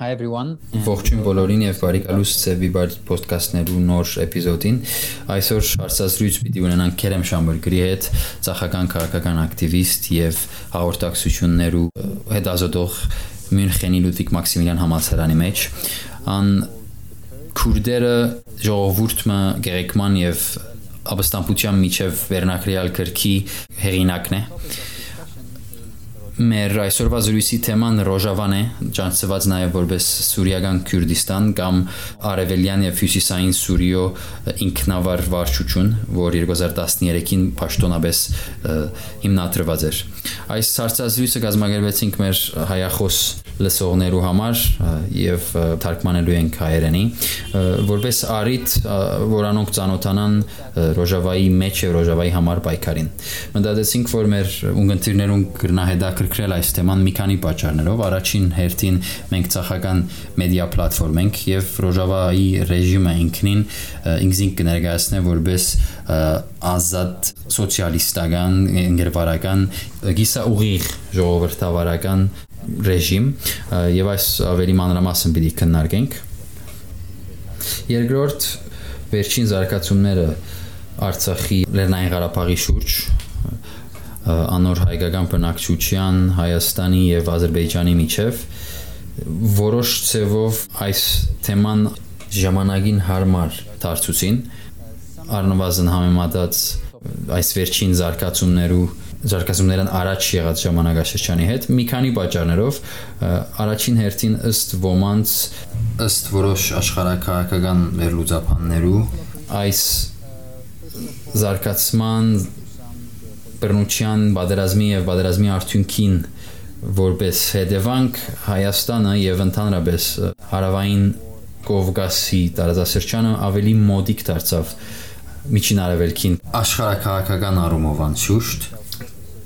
Hi everyone. Ողջույն բոլորին եւ բարի գալուս Ծեվիբար ոդկասթներու նոր էպիզոդին։ Այսօր հարցազրույց պիտի ունենանք Քերեմ Շամբուրգի հետ, ցախական քաղաքական ակտիվիստ եւ հաղորդակցություններու հետազոտող Մյունխենի Լուդվիգ Մաքսիմիլիան համալսարանի մեջ։ Ան քուրդերը ժողովուրդը գերեքման եւ ապստամբության միջև վերնակրյալ քրքի հեղինակն է Մեր այսօրվա զրույցի թեման Ռոժավան է, ճանաչված նաև որպես Սուրիական Քուրդիստան կամ Արևելյան եւ Հյուսիսային Սուրիո ինքնավար վարչություն, որ 2013-ին պաշտոնապես հիմնադրված էր։ Այս հարցազրույցը կազմակերպեցինք մեր հայախոս լսողներու համար եւ թարգմանելու ենք հայերենի, որպես արիտ, որանոնք ճանոթանան Ռոժավայի մեջ եւ Ռոժավայի համար պայքարին։ Մտածեցինք, որ մեր ունգընտիրներուն գրնահետաքրքրել հետաքրքրել այս թեման մի քանի պատճառներով։ Առաջին հերթին մենք ցախական մեդիա պլատֆորմ ենք եւ Ռոժավայի ռեժիմը ինքնին ինքնին կներկայացնե որպես ազատ սոցիալիստական, ընկերվարական, գիսա ուղիղ ժողովրդավարական ռեժիմ եւ այս ավելի մանրամասն պիտի քննարկենք։ Երկրորդ վերջին զարգացումները Արցախի Լեռնային Ղարաբաղի շուրջ անոր հայկական բնակչության Հայաստանի եւ Ադրբեջանի միջև որոշ ցևով այս թեման ժամանակին հարմար դարձուցին առնվազն համեմատած այս վերջին զարգացումներու զարգացումներն առաջ եղած ժամանակաշրջանի հետ մի քանի պատճառներով առաջին հերթին ըստ ոմանց ըստ որոշ աշխարհակահաղական վերլուծաբաններու այս զարգացման բռնության բادرազմի եւ բادرազմի արդյունքին որպես հետևանք Հայաստանը եւ ընդհանրապես հարավային Կովկասի տարածաշրջանը ավելի մոդիկ դարձավ միջին արևելքին աշխարհակահաղական առումով անշուշտ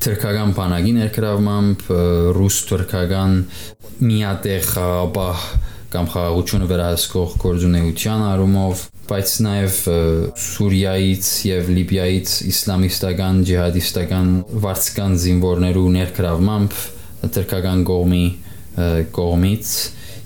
թրքական բանակի ներգրավմամբ ռուս-թուրքական միատեղ խաղաբահ կամ խաղաղությունը վերահսկող գործունեության առումով բայց նաև Սուրիայից եւ Լիբիայից իսլամիստական ջիհադիստական վարձկան զինվորներու ներգրավմամբ թրքական կողմի կողմից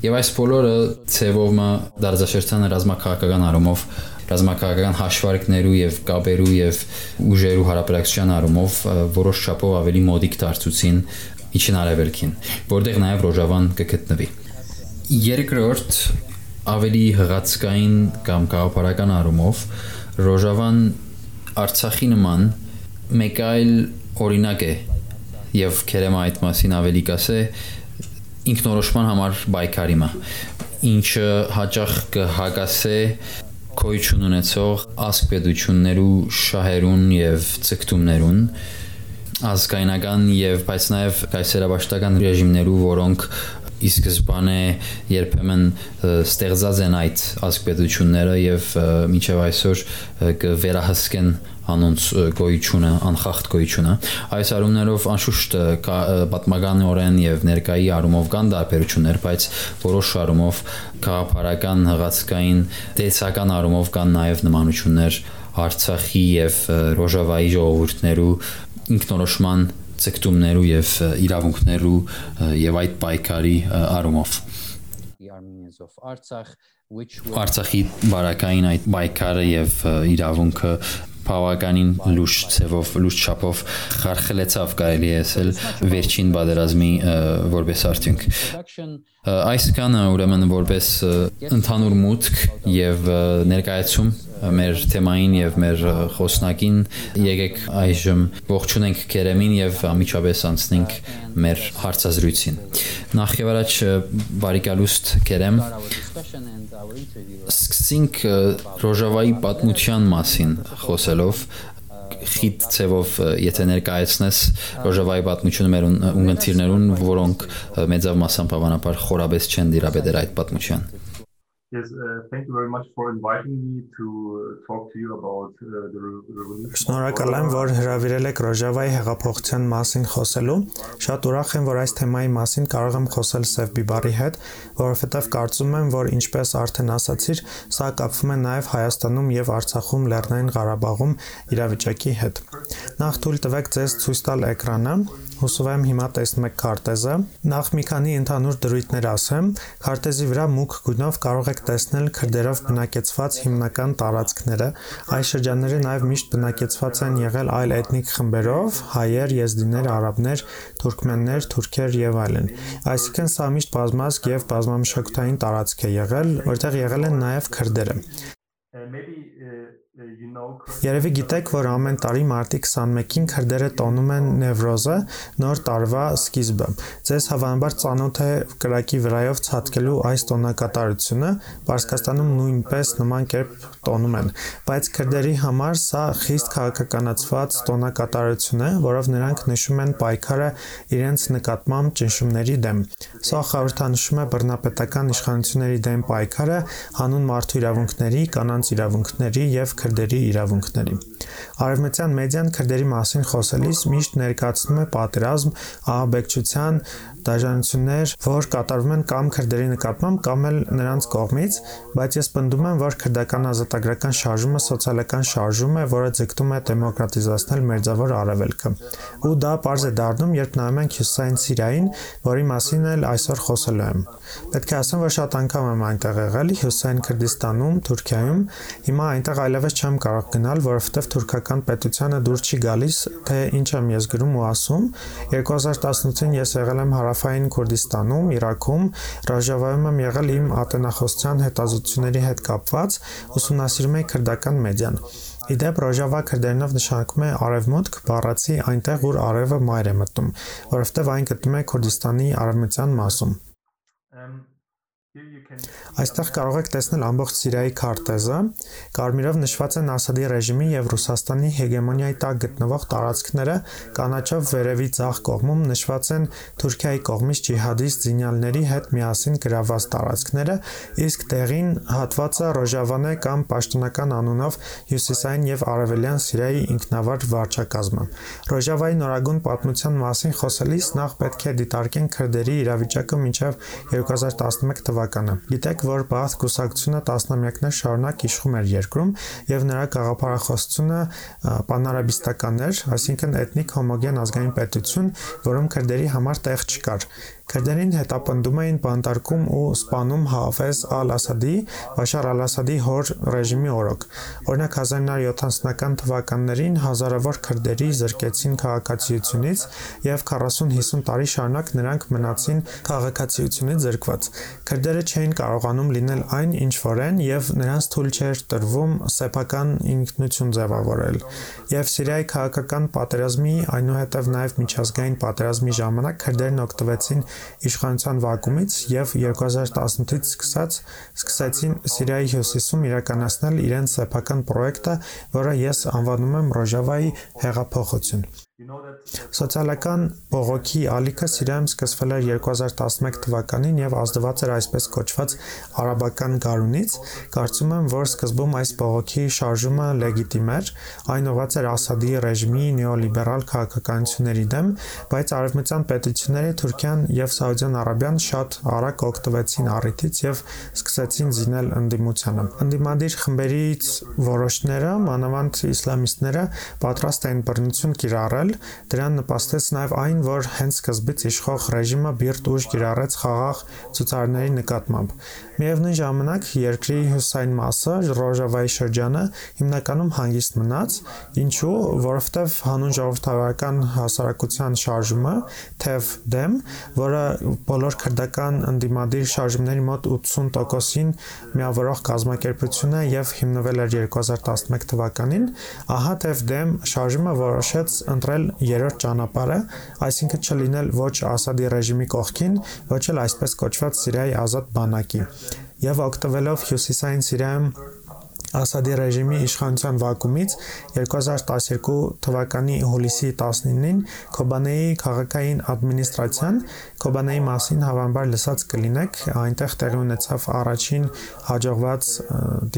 եւ այս բոլորը ցևովը դարձաշրջանը ռազմաքաղաքական առումով ռազմաքաղաքական հաշվարկներու եւ կապերու եւ ուժերու հարաբերակցության առումով որոշ չափով ավելի մոդիկ դարձուցին իջին արևելքին, որտեղ նաեւ Ռոժավան կգտնվի։ Երկրորդ ավելի հղացկային կամ գաղափարական առումով Ռոժավան Արցախի նման մեկ այլ օրինակ է եւ քերեմա այդ մասին ավելի կասե ինքնորոշման համար բայկարիմը ինչը հաճախ կհագասե կոյություն ունեցող ասկպետություններու շահերուն եւ ցկտումներուն ազգայնական եւ բայց նաեւ կայսերաբաշտական ռեժիմներու, որոնք ի սկզբանե երբեմն ստեղծած են այդ ասպետությունները եւ մինչեւ այսօր կվերահսկեն անոնց գոյությունը, անխախտ գոյությունը։ Այս առումներով անշուշտ պատմականորեն եւ ներկայի առումով կան տարբերություններ, բայց որոշ առումով քաղաքական հղացկային տեսական առումով կան նաեւ նմանություններ Արցախի եւ Ռոժավայի ժողովուրդներու ինքնորոշման ցկտումներու եւ իրավունքներու եւ այդ պայքարի առումով Արցախի բարակային այդ պայքարը եւ իրավունքը բավականին լուրջ ձևով, լուրջ չափով խարխլեցավ կարելի է ասել վերջին բادرազմի որպես արդյունք։ Այս կանը ուրեմն որպես ընդհանուր մուտք եւ ներկայացում մեր թեմային եւ մեր խոսնակին եկեք այժմ ողջունենք Կերեմին եւ ամիջապես անցնենք մեր հարցազրույցին։ Նախ եւ առաջ բարի գալուստ Կերեմ սկսենք Ռոժավայի պատմության մասին խոսելով խիտ ցևով եթե ներկայացնես Ռոժավայի պատմությունը մեր ունգընտիրներուն, որոնք մեծավ մասամբ հավանաբար խորաբես չեն դիրաբերել այդ պատմության։ Yes, uh, thank you very much for inviting me to uh, talk to you about uh, the revolution. Շնորհակալ եմ, որ հրավիրել եք Ռոժավայի հեղափոխության մասին խոսելու։ Շատ ուրախ եմ, որ այս թեմայի մասին կարող եմ խոսել Սև Բիբարի հետ, որովհետև կարծում եմ, որ ինչպես արդեն ասացիր, սա կապվում է նաև Հայաստանում եւ Արցախում Լեռնային Ղարաբաղում իրավիճակի հետ։ Նախ թույլ տվեք ձեզ ցույց տալ էկրանը։ Հուսով եմ հիմա տեսնում եք քարտեզը։ Նախ մի քանի ընդհանուր դրույթներ ասեմ։ Քարտեզի վրա մուգ գույնով կարող եք տեսնել քրդերով բնակեցված հիմնական տարածքները։ Այս շրջանները նաև միշտ բնակեցված են եղել այլ էթնիկ խմբերով՝ հայեր, եզդիներ, արաբներ, թուրքմեններ, թուրքեր եւ այլն։ Այսինքն սա միշտ բազմազգ եւ բազմամշակութային տարածք է եղել, որտեղ եղել են նաև քրդերը։ Երևի գիտեք, որ ամեն տարի մարտի 21-ին քրդերը տոնում են Նևրոզը, նոր տարվա սկիզբը։ Ձեզ հավանաբար ծանոթ է կրակի վրայով ցածկելու այս տոնակատարությունը, Պարսկաստանում նույնպես նման կերպ տոնում են, բայց քրդերի համար սա խիստ քաղաքականացված տոնակատարություն է, որով նրանք նշում են պայքարը իրենց նկատմամբ ճնշումների դեմ։ Սա խորհրդանշում է բռնապետական իշխանությունների դեմ պայքարը հանուն մարդու իրավունքների, կանանց իրավունքների եւ քրդերի իրավունքների։ Արևմտյան մեդիան քրդերի մասին խոսելիս միշտ ներկայացնում է պատերազմ, ահաբեկչության, դաժանություններ, որ կատարվում են կամ քրդերի նկատմամբ, կամ էլ նրանց կողմից, բայց ես պնդում եմ, որ քրդական ազատագրական շարժումը սոցիալական շարժում է, որը ձգտում է դեմոկրատիզացնել մերձավոր արևելքը։ Ու դա པարզ է դառնում, երբ նայում ենք Հյուսիսային Սիրիային, որի մասին էլ այսօր խոսելու եմ։ Պետք է ասեմ, որ շատ անգամ եմ այնտեղ եղել Հյուսիսային Քրդիստանում, Թուրքիայում։ Հիմա այնտեղ այլևս չեմ կարող գնալ, որովհետև թուրքական պետությանը դուր չի գալիս, թե ինչ եմ ես գրում ու ասում։ 2018-ին ես եղել եմ հարավ Հարավային Քուրդիստանում, Իրաքում, Ռոժավայում եմ եղել իմ ատենախոսության հետազոտությունների հետ կապված, ուսումնասիրում էի քրդական մեդիան։ Իդեպ Ռոժավա քրդերենով նշանակում է արևմուտք, բառացի այնտեղ, ուր արևը մայր է մտնում, որովհետև այն գտնվում է Քուրդիստանի արևմտյան մասում։ Այստեղ կարող եք տեսնել ամբողջ Սիրիայի քարտեզը։ Կարմիրով նշված են Ասադի ռեժիմի եւ Ռուսաստանի հեգեմոնիայի տակ գտնվող տարածքները, կանաչով վերևի ցախ կողմում նշված են Թուրքիայի կողմից ջիհադիստ զինյալների հետ միասին գրաված տարածքները, իսկ տեղին հատվածը Ռոժավան է կամ պաշտոնական անունով Հյուսիսային եւ Արևելյան Սիրիայի ինքնավար վարչակազմը։ Ռոժավայի նորագույն պատմության մասին խոսելիս նախ պետք է դիտարկենք քրդերի իրավիճակը մինչև 2011 թվականը։ Գիտեք, որ Բաաթ կուսակցությունը տասնամյակներ շարունակ իշխում էր երկրում եւ նրա գաղափարախոսությունը պանարաբիստական էր, այսինքն էթնիկ հոմոգեն ազգային պետություն, որում քրդերի համար տեղ չկար։ Քրդերին հետապնդում էին բանտարկում ու սպանում Հաֆեզ ալ-Ասադի, Բաշար ալ-Ասադի հոր ռեժիմի օրոք։ Օրինակ 1970-ական թվականներին հազարավոր քրդերի զրկեցին քաղաքացիությունից եւ 40-50 տարի շարունակ նրանք մնացին քաղաքացիությունից զրկված։ Քրդերը չէին կարողանում լինել այն, ինչ որ են եւ նրանց թույլ չէր տրվում սեփական ինքնություն ձևավորել։ Եվ Սիրիայի քաղաքական պատերազմի, այնուհետև նաեւ միջազգային պատերազմի ժամանակ քրդերն օգտվեցին իշխանության վակումից եւ 2018-ից սկսած սկսեցին Սիրիայի հյուսիսում իրականացնել իրենց սեփական պրոյեկտը, որը ես անվանում եմ Ռոժավայի հեղափոխություն։ Սոցիալական բողոքի ալիքը Սիրիայում սկսվել էր 2011 թվականին եւ ազդված էր այսպես կոչված արաբական գարունից։ Կարծում եմ, որ սկզբում այս բողոքի շարժումը լեգիտիմ էր, այն ուղղված էր Ասադի ռեժիմի նեոլիբերալ քաղաքականությունների դեմ, բայց արևմտյան պետությունները Թուրքիան եւ Սաուդյան Արաբիան շատ արագ օգտվեցին առիթից եւ սկսեցին զինել ընդդիմությանը։ Ընդդիմադիր խմբերից որոշները, մանավանդ իսլամիստները, պատրաստ էին բռնություն կիրառել կիրառել, դրան նպաստեց նաև այն, որ հենց սկզբից իշխող ռեժիմը բիրտ ուժ կիրառեց խաղաղ ցուցարարների նկատմամբ։ Միևնույն ժամանակ երկրի հյուսային մասը, Ռոժավայի շրջանը հիմնականում հանգիստ մնաց, ինչու, որովհետև հանուն ժողովրդավարական հասարակության շարժումը թև դեմ, որը բոլոր քրդական ընդդիմադիր շարժումների մոտ 80%-ին միավորող կազմակերպություն է եւ հիմնվել էր 2011 թվականին, ահա թև դեմ շարժումը որոշեց ընտրել երրորդ ճանապարհը, այսինքն չլինել ոչ Ասադի ռեժիմի կողքին, ոչ էլ այսպես կոչված Սիրիայի ազատ բանակի։ Եվ օգտվելով Հյուսիսային Սիրիայում Ասադի ռեժիմի իշխանության վակումից 2012 թվականի հուլիսի 19-ին Քոբանեի քաղաքային ադմինիստրացիան Քոբանեի մասին հավանաբար լսած կլինեք, այնտեղ տեղի ունեցավ առաջին հաջողված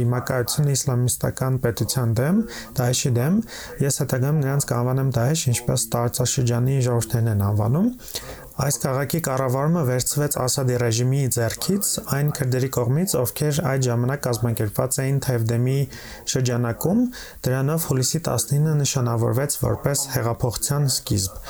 դիմակայությունը իսլամիստական պետության դեմ, Դաեշի դեմ։ Ես հետագայում նրանց կանվանեմ Դաեշ, ինչպես տարածաշրջանի ժողովուրդներն են անվանում։ Այս քաղաքի կառավարումը վերցվեց Ասադի ռեժիմի ձեռքից այն քրդերի կողմից, ովքեր այդ ժամանակ կազմակերպված էին Թևդեմի շրջանակում, դրանով հուլիսի 19-ը նշանավորվեց որպես հեղափոխության սկիզբ։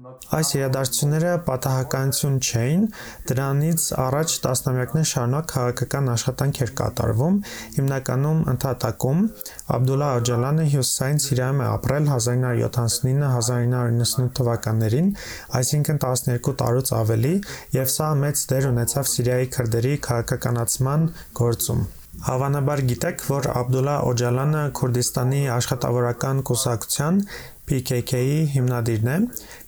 Այս իրադարձությունները պատահականություն չէին, դրանից առաջ տասնամյակներ շարունակ քաղաքական աշխատանք էր կատարվում, հիմնականում ընդհատակում։ Աբդուլլա Օջալանը հյուսիսային Սիրիայում է ապրել 1979-1998 թվականներին, այսինքն 12 տարուց ավելի, եւ սա մեծ դեր ունեցավ Սիրիայի քրդերի քաղաքականացման գործում։ Հավանաբար գիտեք, որ Աբդուլլա Օջալանը Քուրդիստանի աշխատավորական կուսակցության PKK-ի հիմնադիրն է։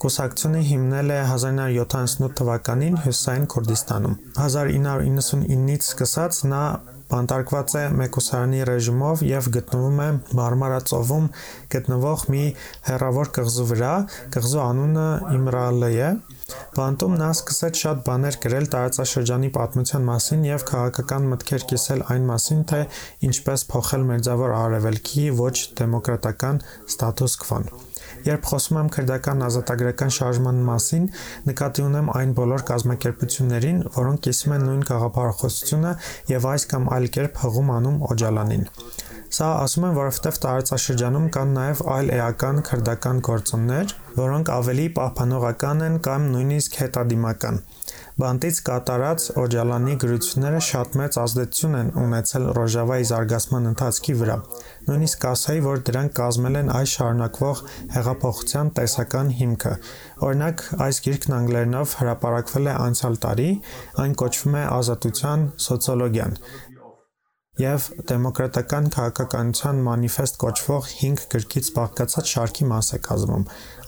Կուսակցությունը հիմնել է 1978 թվականին Հյուսիսային Քուրդիստանում։ 1999-ից սկսած նա բանտարկված է մեկուսարանի ռեժիմով եւ գտնվում է Մարմարա ծովում գտնվող մի հեռավոր կղզու վրա։ Կղզու անունը Իմրալե է։ Բանտում նա սկսեց շատ բաներ գրել տարածաշրջանի պատմության մասին եւ քաղաքական մտքեր կիսել այն մասին, թե ինչպես փոխել Մերձավոր Արևելքի ոչ դեմոկրատական ստատուս քվոն։ Երբ խոսում եմ քրդական ազատագրական շարժման մասին, նկատի ունեմ այն բոլոր կազմակերպություններին, որոնք կիսում են նույն գաղափարախոսությունը եւ այս կամ այլ կերպ հղում անում Օջալանին։ Սա ասում եմ, որովհետև տարածաշրջանում կան նաև այլ էական քրդական գործոններ, որոնք ավելի պահպանողական են կամ նույնիսկ հետադիմական։ Բանտից կատարած Օջալանի գրությունները շատ մեծ ազդեցություն են ունեցել Ռոժավայի զարգացման ընթացքի վրա։ Նույնիսկ կասեի, որ դրանք կազմել են այս շարունակվող հեղափոխության տեսական հիմքը։ Օրինակ, այս գիրքն անգլերենով հրապարակվել է անցյալ տարի, այն կոչվում է Ազատության սոցիոլոգիան եւ դեմոկրատական քաղաքականության մանիֆեստ կոչվող 5 գրքից բաղկացած շարքի մաս է կազմում։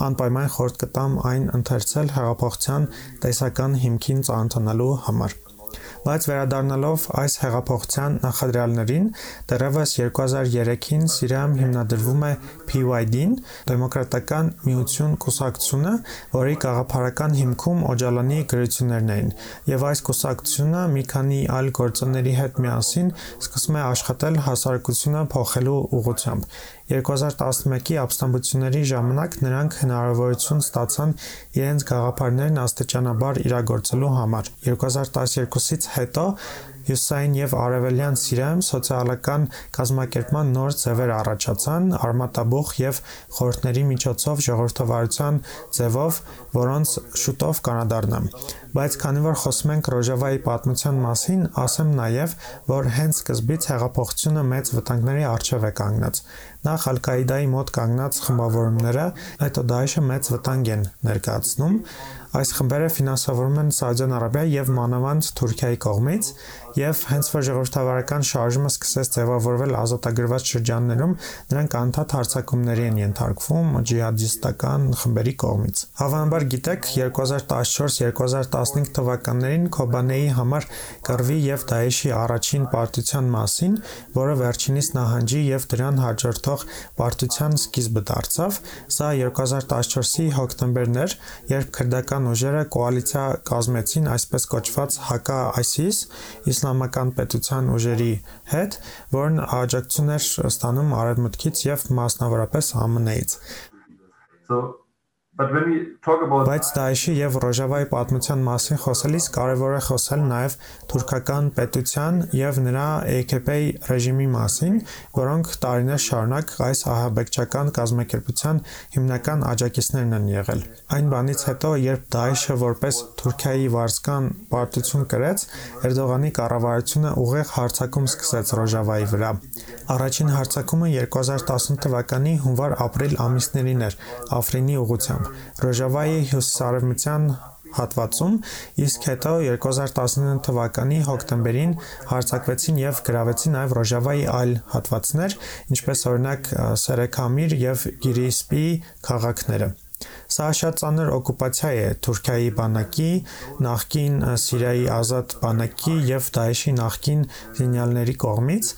Անպայման խորհուրդ կտամ այն ընթերցել հեղափոխության տեսական հիմքին ծանոթանալու համար։ Բայց վերադառնալով այս հեղափոխության նախադրյալներին, դեռևս 2003-ին Սիրիայում հիմնադրվում է PYD-ն, Դեմոկրատական միություն կուսակցությունը, որի գաղափարական հիմքում Օջալանի գրություններն էին, եւ այս կուսակցությունը մի քանի այլ գործոնների հետ միասին սկսում է աշխատել հասարակությունը փոխելու ուղղությամբ։ 2011-ի ապստամբությունների ժամանակ նրանք հնարավորություն ստացան իրենց գաղափարներն աստիճանաբար իրագործելու համար։ 2012-ից հետո Հյուսային եւ Արևելյան Սիրիայում սոցիալական կազմակերպման նոր ձևեր առաջացան արմատաբուխ եւ խորհուրդների միջոցով ժողովրդավարության ձևով, որոնց շուտով կանադառնամ։ Բայց քանի որ խոսում ենք Ռոժավայի պատմության մասին, ասեմ նաև, որ հենց սկզբից հեղափոխությունը մեծ վտանգների առջև է կանգնած։ Նախ Ալ-Կաիդայի մոտ կանգնած խմբավորումները, հետո Դաեշը մեծ վտանգ են ներկայացնում, Այս խմբերը ֆինանսավորվում են Սաուդյան Արաբիայի եւ մանավանդ Թուրքիայի կողմից, եւ հենց որ ժողովրդավարական շարժումը սկսեց ձևավորվել ազատագրված շրջաններում, նրանք անդադ հարձակումների են ենթարկվում ջիհադիստական խմբերի կողմից։ Հավանաբար գիտեք, 2014-2015 թվականներին Քոբանեի համար կռվի եւ Դաեշի առաջին պարտության մասին, որը վերջինիս նահանջի եւ դրան հաջորդող պարտության սկիզբը դարձավ, սա 2014-ի հոկտեմբերն էր, երբ քրդական ուժերը կոալիցիա կազմեցին այսպես կոչված հակա ISIS իսլամական պետության ուժերի հետ, որն աջակցություն էր ստանում արևմուտքից եւ մասնավորապես ԱՄՆ-ից։ So Բայց Դաեշի եւ Ռոժավայի պատմության մասին խոսելիս կարեւոր է խոսել նաեւ թուրքական պետության եւ նրա AKP ռեժիմի մասին, որոնք տարիներ շարունակ այս ահաբեկչական կազմակերպության հիմնական աջակիցներն են եղել։ Այն բանից հետո, երբ Դաեշը որպես Թուրքիայի վարսկան պարտություն կրեց, Էրդողանի կառավարությունը ուղիղ հարձակում սկսեց Ռոժավայի վրա։ Առաջին հարձակումը 2018 թվականի հունվար-ապրիլ ամիսներին էր Աֆրինի ուղությամբ ուղղությամբ Ռոժավայի հյուսիսարևմտյան հատվածում, իսկ հետո 2019 թվականի հոկտեմբերին հարձակվեցին եւ գրավեցին նաեւ Ռոժավայի այլ հատվածներ, ինչպես օրինակ Սերեքամիր եւ Գիրիսպի քաղաքները։ Սա շատ ծանր օկուպացիա է Թուրքիայի բանակի, նախկին Սիրիայի ազատ բանակի եւ Դաեշի նախկին զինյալների կողմից,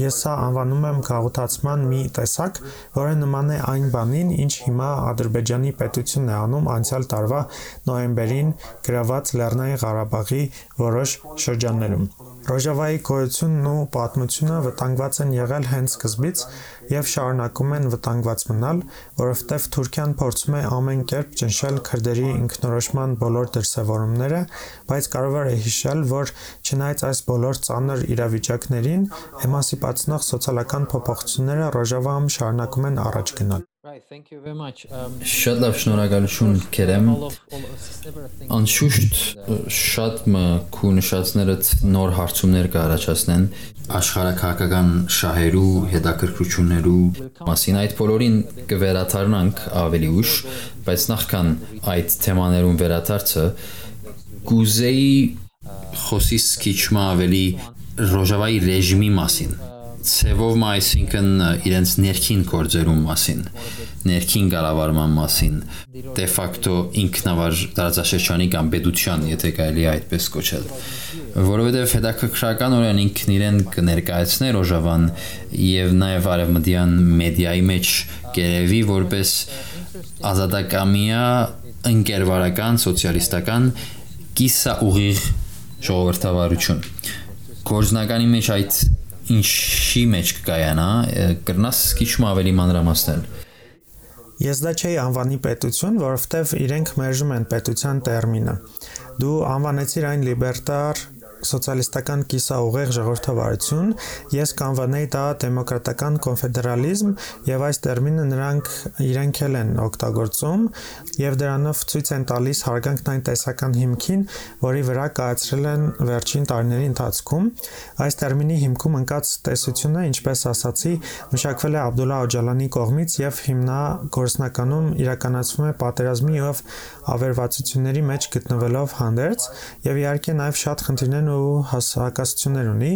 Ես սա անվանում եմ գաղութացման մի տեսակ, որը նման է այն բանին, ինչ հիմա Ադրբեջանի պետությունն է անում անցյալ տարվա նոյեմբերին գրաված Լեռնային Ղարաբաղի որոշ շրջաններում։ Ռոժավայի գոյությունն ու պատմությունը վտանգված են եղել հենց սկզբից, եւ շարունակում են վտանգված մնալ, որովհետեւ Թուրքիան փորձում է ամեն կերպ ճնշել քրդերի ինքնորոշման բոլոր դրսևորումները, բայց կարևոր է հիշել, որ չնայած այս բոլոր ծանր իրավիճակներին, էմանսիպացնող սոցիալական փոփոխությունները Ռոժավայում շարունակում են առաջ գնալ։ Um, շատ լավ շնորհակալություն քերեմ։ Անշուշտ շատ մը քու նշածներդ նոր հարցումներ կառաջացնեն. Աշխարհակահաղական շահերու, հետաքրքրություններու մասին այդ բոլորին կվերաթարնանք ավելի ուշ, բայց նախքան այդ թեմաներուն վերաթարցը գուզեի խոսիս քիչ ավելի Ռոժավայի ռեժիմի մասին ցևով մա այսինքն իրենց ներքին գործերում մասին, ներքին կառավարման մասին, դե ֆակտո ինքնավար տարածաշրջանի կամ պետության, եթե կարելի է այդպես կոչել, որովհետև հետաքրքրական օրեն ինքն իրեն կներկայացներ Օժավան եւ նաեւ արևմտյան մեդիայի մեջ կերևի որպես ազատակամիա ընկերվարական սոցիալիստական կիսա ուղիղ ժողովրդավարություն գործնականի մեջ այդ ինչի մեջ կկայանա, կրնաս քիչ ավելի մանրամասնել։ Ես դա չէի անվանի պետություն, որովհետև իրենք մերժում են պետության տերմինը։ Դու անվանեցիր այն լիբերտար սոցիալիստական կիսաուղեղ ժողովրդավարություն, ես կանվանեի դա դեմոկրատական կոնֆեդերալիզմ եւ այս տերմինը նրանք իրենք էլ են օգտագործում եւ դրանով ցույց են տալիս հարգանքն այն տեսական հիմքին, որի վրա կայացրել են վերջին տարիների ընթացքում։ Այս տերմինի հիմքում ընկած տեսությունը, ինչպես ասացի, մշակվել է Աբդուլլա Օջալանի կողմից եւ հիմնագործնականում իրականացվում է պատերազմի եւ ավերվածությունների մեջ գտնվելով հանդերձ եւ իհարկե նաեւ շատ խնդիրներ ու հասարակացություններ ունի,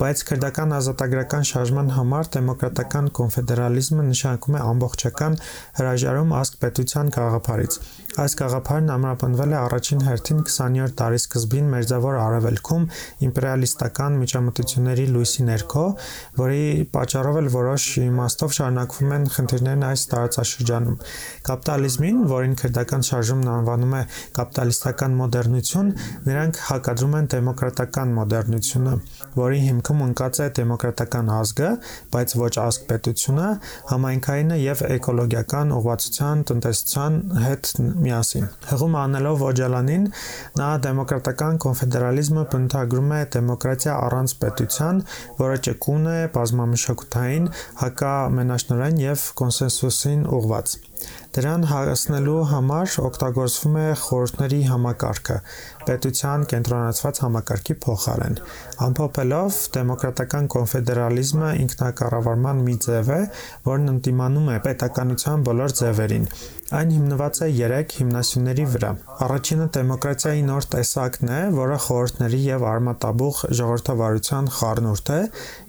բայց քրդական ազատագրական շարժման համար դեմոկրատական կոնֆեդերալիզմը նշանակում է ամբողջական հրաժարում ազգ պետության գաղափարից։ Այս գաղափարն ամրապնդվել է առաջին հերթին 20-րդ դարի սկզբին Մերձավոր Արևելքում իմպերիալիստական միջամտությունների լույսի ներքո, որի պատճառով էլ որոշ իմաստով շարունակվում են խնդիրներն այս տարածաշրջանում։ Կապիտալիզմին, որին քրդական շարժումն անվանում է կապիտալիստական մոդեռնություն, նրանք հակադրում են դեմոկրատական մոդեռնությունը, որի հիմքում ընկած է դեմոկրատական ազգը, բայց ոչ ազգ պետությունը, համայնքայինը եւ էկոլոգիական ուղղվածության տնտեսության հետ միասին։ Հղում անելով Օջալանին, նա դեմոկրատական կոնֆեդերալիզմը բնութագրում է դեմոկրատիա առանց պետության, որը ճկուն է, բազմամշակութային, հակամենաշնորհային եւ կոնսենսուսին ուղղված։ Դրան հասնելու համար օգտագործվում է խորհուրդների համակարգը, պետության կենտրոնացված համակարգի փոխարեն։ Ամփոփելով, դեմոկրատական կոնֆեդերալիզմը ինքնակառավարման մի ձև է, որն ընդդիմանում է պետականության բոլոր ձևերին։ Այն հիմնված է 3 հիմնասյուների վրա։ Առաջինը դեմոկրատիայի նոր տեսակն է, որը խորհուրդների եւ արմատաբուխ ժողովրդավարության խառնուրդ է,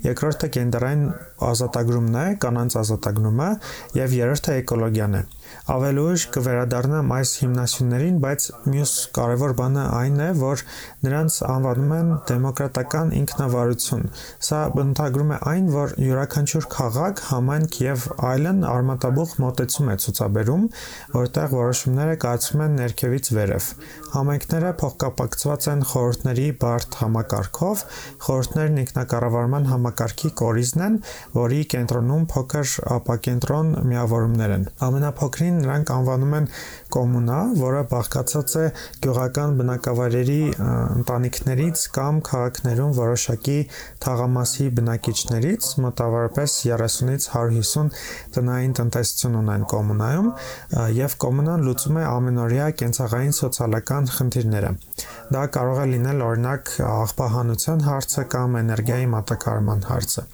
երկրորդը կենդերային ազատագրումն է, կանանց ազատագրումը, եւ երրորդը էկոլոգիան է։ Ավելի ուշ կվերադառնամ այս հիմնասյուներին, բայց մյուս կարևոր բանը այն է, որ նրանց անվանում են դեմոկրատական ինքնավարություն։ Սա բնութագրում է այն, որ յուրաքանչյուր քաղաք, համայնք եւ այլն արմատաբուխ մոտեցում է ցուցաբերում, որտեղ որոշումները կայացվում են ներքևից վերև։ Համայնքները փոխկապակցված են խորհուրդների բարդ համակարգով, խորհուրդներն ինքնակառավարման համակարգի կորիզն են, որի կենտրոնում փոքր ապակենտրոն միավորումներ են։ Ամենափոքրին նրանք անվանում են կոմունա, որը բաղկացած է գյուղական բնակավայրերի ընտանիքներից կամ քաղաքներում որոշակի թաղամասի բնակիչներից, մոտավորապես 30-ից 150 տնային տնտեսություն ունեն կոմունայում, եւ կոմունան լուծում է ամենօրյա կենցաղային սոցիալական խնդիրները։ Դա կարող է լինել օրինակ աղբահանության հարցը կամ էներգիայի մատակարարման հարցը։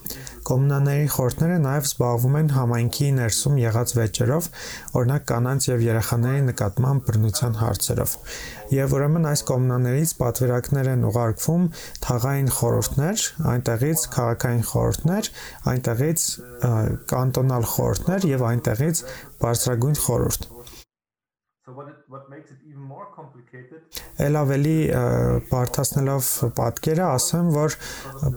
Կոմունաների խորհուրդները նաև զբաղվում են համայնքի ներսում եղած վեճերով, օրինակ կանանց եւ երեխաների նկատմամբ բռնության հարցերով։ Եվ ուրեմն այս կոմունաներից պատվիրակներ են ուղարկվում թաղային խորհուրդներ, այնտեղից քաղաքային խորհուրդներ, այնտեղից կանտոնալ խորհուրդներ եւ այնտեղից բարձրագույն խորհուրդ։ So what it, what makes it even more complicated? Էլ ավելի բարթացնելով պատկերը ասեմ, որ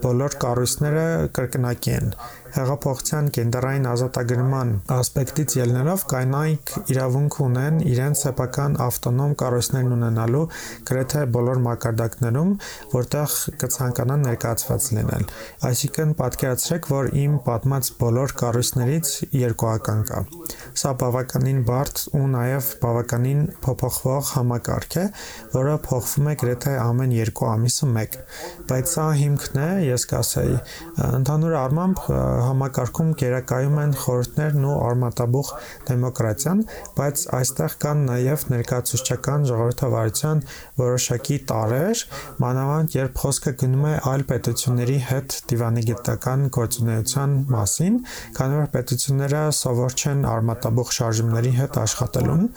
բոլոր կառույցները կրկնակի են հեղափոխության կենտրային ազատագրման ասպեկտից ելնելով կանայք իրավունք ունեն իրենց սեփական ավտոնոմ կառույցներն ունենալու գրեթե բոլոր մակարդակներում, որտեղ կցանկանան ներկայացված լինել։ Այսինքն պատկերացրեք, որ իմ պատմած բոլոր կառույցներից երկուական կա։ Սա բավականին բարդ ու նաև բավականին փոփոխվող համակարգ է, որը փոխվում է գրեթե ամեն 2 ամիսը մեկ։ Բայց սա հիմքն է, ես կասեի։ Ընդհանուր առմամբ համակարգում գերակայում են խորհուրդներն ու արմատաբուխ դեմոկրատիան, բայց այստեղ կան նաև ներկայացուցչական ժողովրդավարության որոշակի տարեր, մանավանդ երբ խոսքը գնում է այլ պետությունների հետ դիվանագիտական գործունեության մասին, քանի որ պետությունները սովոր չեն արմատաբուխ շարժումների հետ աշխատելուն,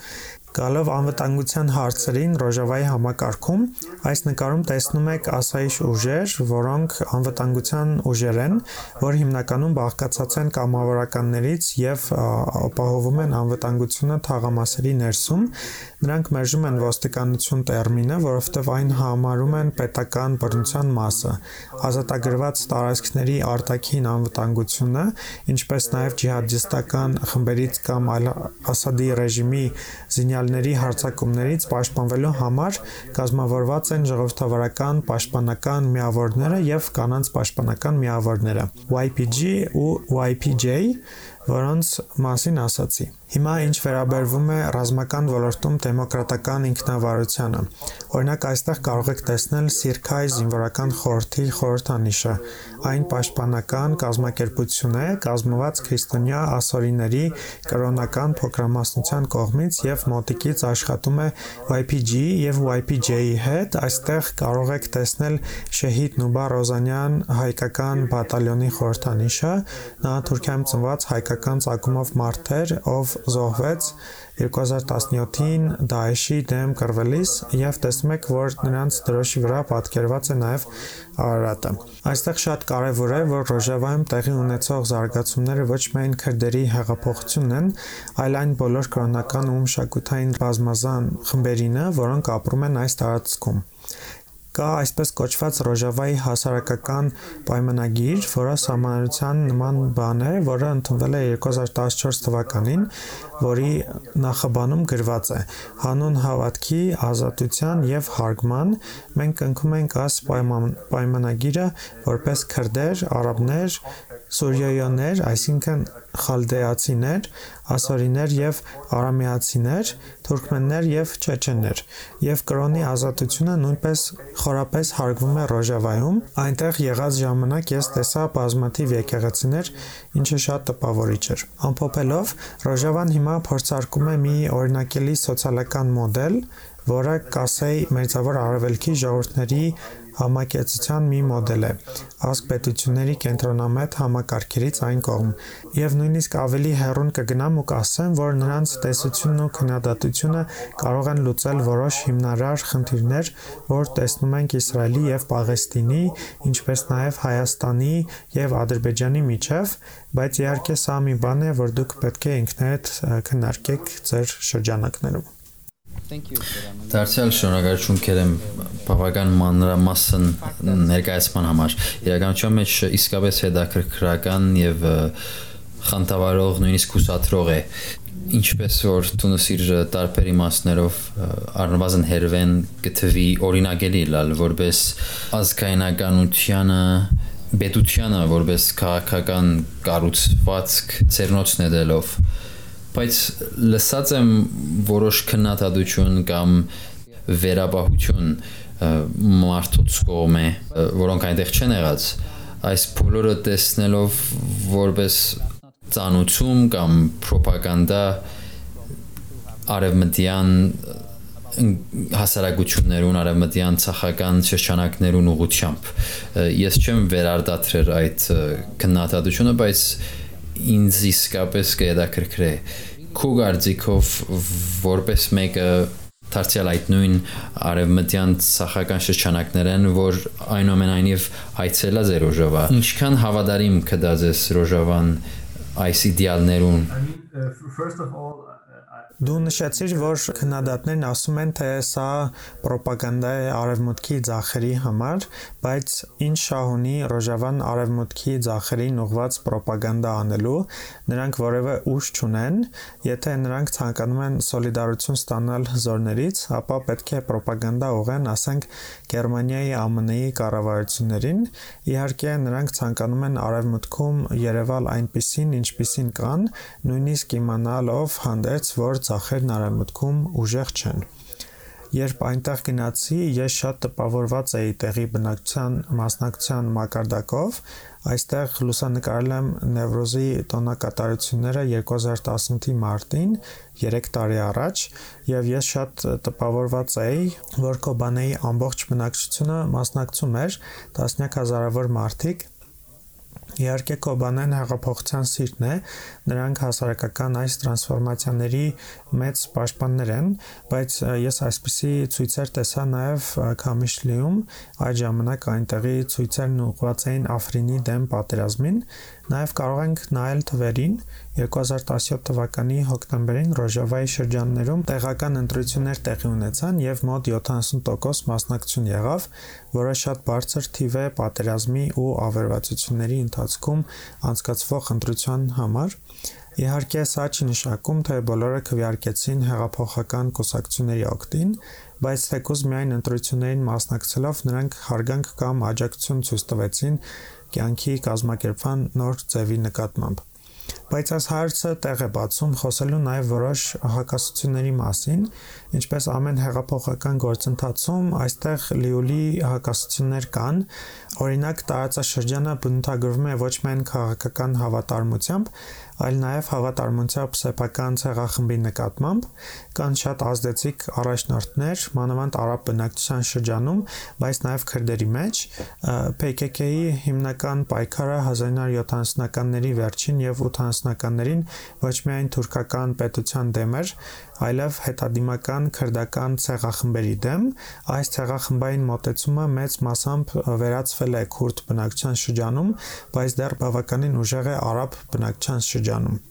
Գալով անվտանգության հարցերին Ռոժավայի համակարգում, այս նկարում տեսնում եք ասայիշ ուժեր, որոնք անվտանգության ուժեր են, որ հիմնականում բաղկացած են կամավորականներից եւ ապահովում են անվտանգությունը թաղամասերի ներսում, Նրանք մերժում են ոստիկանություն տերմինը, որովհետև այն համարում են պետական բռնության մասը։ Ազատագրված տարածքների արտաքին անվտանգությունը, ինչպես նաև ջիհադիստական խմբերից կամ Ասադի ռեժիմի զինյալների հարձակումներից պաշտպանվելու համար կազմավորված են ժողովրդավարական պաշտպանական միավորները եւ կանանց պաշտպանական միավորները YPG ու YPJ, որոնց մասին ասացի։ Հիմա ինչ վերաբերվում է ռազմական ոլորտում դեմոկրատական ինքնավարությանը, օրինակ այստեղ կարող եք տեսնել Սիրքայ զինվորական խորհրդի խորհրդանիշը։ Այն պաշտպանական կազմակերպություն է, կազմված քրիստոնյա ասորիների կրոնական փոքրամասնության կողմից եւ մոտիկից աշխատում է YPG եւ YPJ-ի հետ։ Այստեղ կարող եք տեսնել Շեհիդ Նուբա Ռոզանյան հայկական բատալյոնի խորհրդանիշը։ Նա Թուրքիայում ծնված հայկական ցակումով մարդ էր, ով զոհվեց 2017-ին Դաեշի դեմ կռվելիս եւ տեսնում եք, որ նրանց դրոշի վրա պատկերված է նաեւ Արարատը։ Այստեղ շատ կարևոր է, որ Ռոժավայում տեղի ունեցող զարգացումները ոչ միայն քրդերի հեղափոխությունն են, այլ այն բոլոր կրոնական ու մշակութային բազմազան խմբերինը, որոնք ապրում են այս տարածքում։ Կա այսպես կոչված Ռոժավայի հասարակական պայմանագիր, որը համանրության նման բան է, որը ընդունվել է 2014 թվականին, որի նախաբանում գրված է. հանուն հավատքի, ազատության եւ հարգման մենք կնքում ենք այս պայմանագիրը որպես քրդեր, արաբներ, սուրիոյաներ, այսինքն խալդեացիներ, ասորիներ եւ արամեացիներ, թուրքմեններ եւ չեչեններ։ Եվ կրոնի ազատությունը նույնպես խորապես հարգվում է Ռոժավայում։ Այնտեղ եղած ժամանակ ես տեսա բազմաթիվ եկեղեցիներ, ինչը շատ տպավորիչ էր։ Ամփոփելով, Ռոժավան հիմա փորձարկում է մի օրինակելի սոցիալական մոդել, որը կասեի Մերձավոր Արևելքի ժողովուրդների համակեցության մի մոդել է ազգ պետությունների կենտրոնամետ համակարգերից այն կողմ եւ նույնիսկ ավելի հեռուն կգնամ ու կասեմ որ նրանց տեսությունն ու քննադատությունը կարող են լուծել որոշ հիմնարար խնդիրներ որ տեսնում ենք Իսրայելի եւ Պաղեստինի ինչպես նաեւ Հայաստանի եւ Ադրբեջանի միջև բայց իհարկե սա մի բան է որ դուք պետք է ինքներդ քննարկեք ձեր շրջանակներում Դարձյալ շնորհակալություն կերեմ բավական մանրամասն ներկայացման համար։ Իրականության մեջ իսկապես հետաքրքրական եւ խանդավառող, նույնիսկ հուսադրող է ինչպես որ տունս իր տարբեր իմաստներով առնվազն հերվեն գտվի օրինագելի լալ որպես ազգայնականությանը պետությանը որպես քաղաքական կառուցվածք ցերնոցն է դելով բայց լսած եմ որոշ քննադատություն կամ վերաբահություն մարդուց կողմ է, որոնք այնտեղ չեն եղած, այս բոլորը տեսնելով որպես ծանուցում կամ ռոպագանդա արևմտյան հասարակություններուն արևմտյան ցախական շրջանակներուն ուղությամբ ես չեմ վերարտադրել այդ քննադատությունը բայց ինձ իսկապես կհետաքրքրե քո գարձիկով որպես մեկը դարձյալ այդ նույն արևմտյան ցախական շրջանակներն որ այնուամենայնիվ այցելած է Ռոժավա ինչքան հավատարիմ կդաձես Ռոժավան այս իդեալներուն first of all Դու նշեցիր, որ քննադատներն ասում են, թե սա ռոպագանդա է արևմուտքի ցախերի համար, բայց ինչ շահ ունի Ռոժավան արևմուտքի ցախերին ուղված ռոպագանդա անելու, նրանք որևէ ուժ չունեն, եթե նրանք ցանկանում են սոլիդարություն ստանալ զորներից, ապա պետք է ռոպագանդա ուղեն, ասենք, Գերմանիայի ԱՄՆ-ի կառավարություններին, իհարկե նրանք ցանկանում են արևմուտքում երևալ այնպիսին, ինչպիսին կան, նույնիսկ իմանալով հանդերձ, որ ծախերն արևմուտքում ուժեղ չեն։ Երբ այնտեղ գնացի, ես շատ տպավորված էի տեղի բնակչության մասնակցության մակարդակով, այստեղ լուսանկարել եմ Նևրոզի տոնակատարությունները 2018-ի մարտին, 3 տարի առաջ, եւ ես շատ տպավորված էի, որ Կոբանեի ամբողջ բնակչությունը մասնակցում էր, տասնյակ հազարավոր մարդիկ Իհարկե Կոբանեն հեղափոխության սիրտն է, նրանք հասարակական այս տրանսֆորմացիաների մեծ պաշտպաններ են, բայց ես այսպիսի ցույցեր տեսա նաև Քամիշլիում, այդ ժամանակ այնտեղի ցույցերն ուղղված էին Աֆրինի դեմ պատերազմին, Նաև կարող ենք նայել թվերին 2017 թվականի հոկտեմբերին Ռոժովայի շրջաններում տեղական ընտրություններ տեղի ունեցան եւ մոտ 70% մասնակցություն եղավ, որը շատ բարձր թիվ է պատերազմի ու ավերվածությունների ընթացքում անցկացվող ընտրության համար։ Իհարկե, սա չի նշանակում, թե բոլորը քվեարկեցին հեղափոխական կուսակցությունների օգտին, բայց թեկուզ միայն ընտրություններին մասնակցելով նրանք հարգանք կամ աջակցություն ցույց տվեցին կյանքի կազմակերպման նոր ձևի նկատմամբ։ Բայց այս հարցը տեղ է բացում խոսելու նաև որոշ հակասությունների մասին, ինչպես ամեն հեղափոխական գործընթացում, այստեղ լիոլի հակասություններ կան։ Օրինակ, տարածաշրջանը բնութագրվում է ոչ միայն քաղաքական հավատարմությամբ, այլ նաև հավատարմությամբ սեփական ցեղախմբի նկատմամբ կան շատ ազդեցիկ առաջնորդներ, մանավանդ արաբ բնակչության շրջանում, բայց նաև քրդերի մեջ PKK-ի հիմնական պայքարը 1970-ականների վերջին եւ 80-ականներին ոչ միայն թուրքական պետության դեմ էր, այլև հետադիմական քրդական ցեղախմբերի դեմ, այս ցեղախմբային մոտեցումը մեծ մասամբ վերածվել է քուրդ բնակչության շրջանում, բայց դեռ բավականին ուժեղ է արաբ բնակչության շրջանում։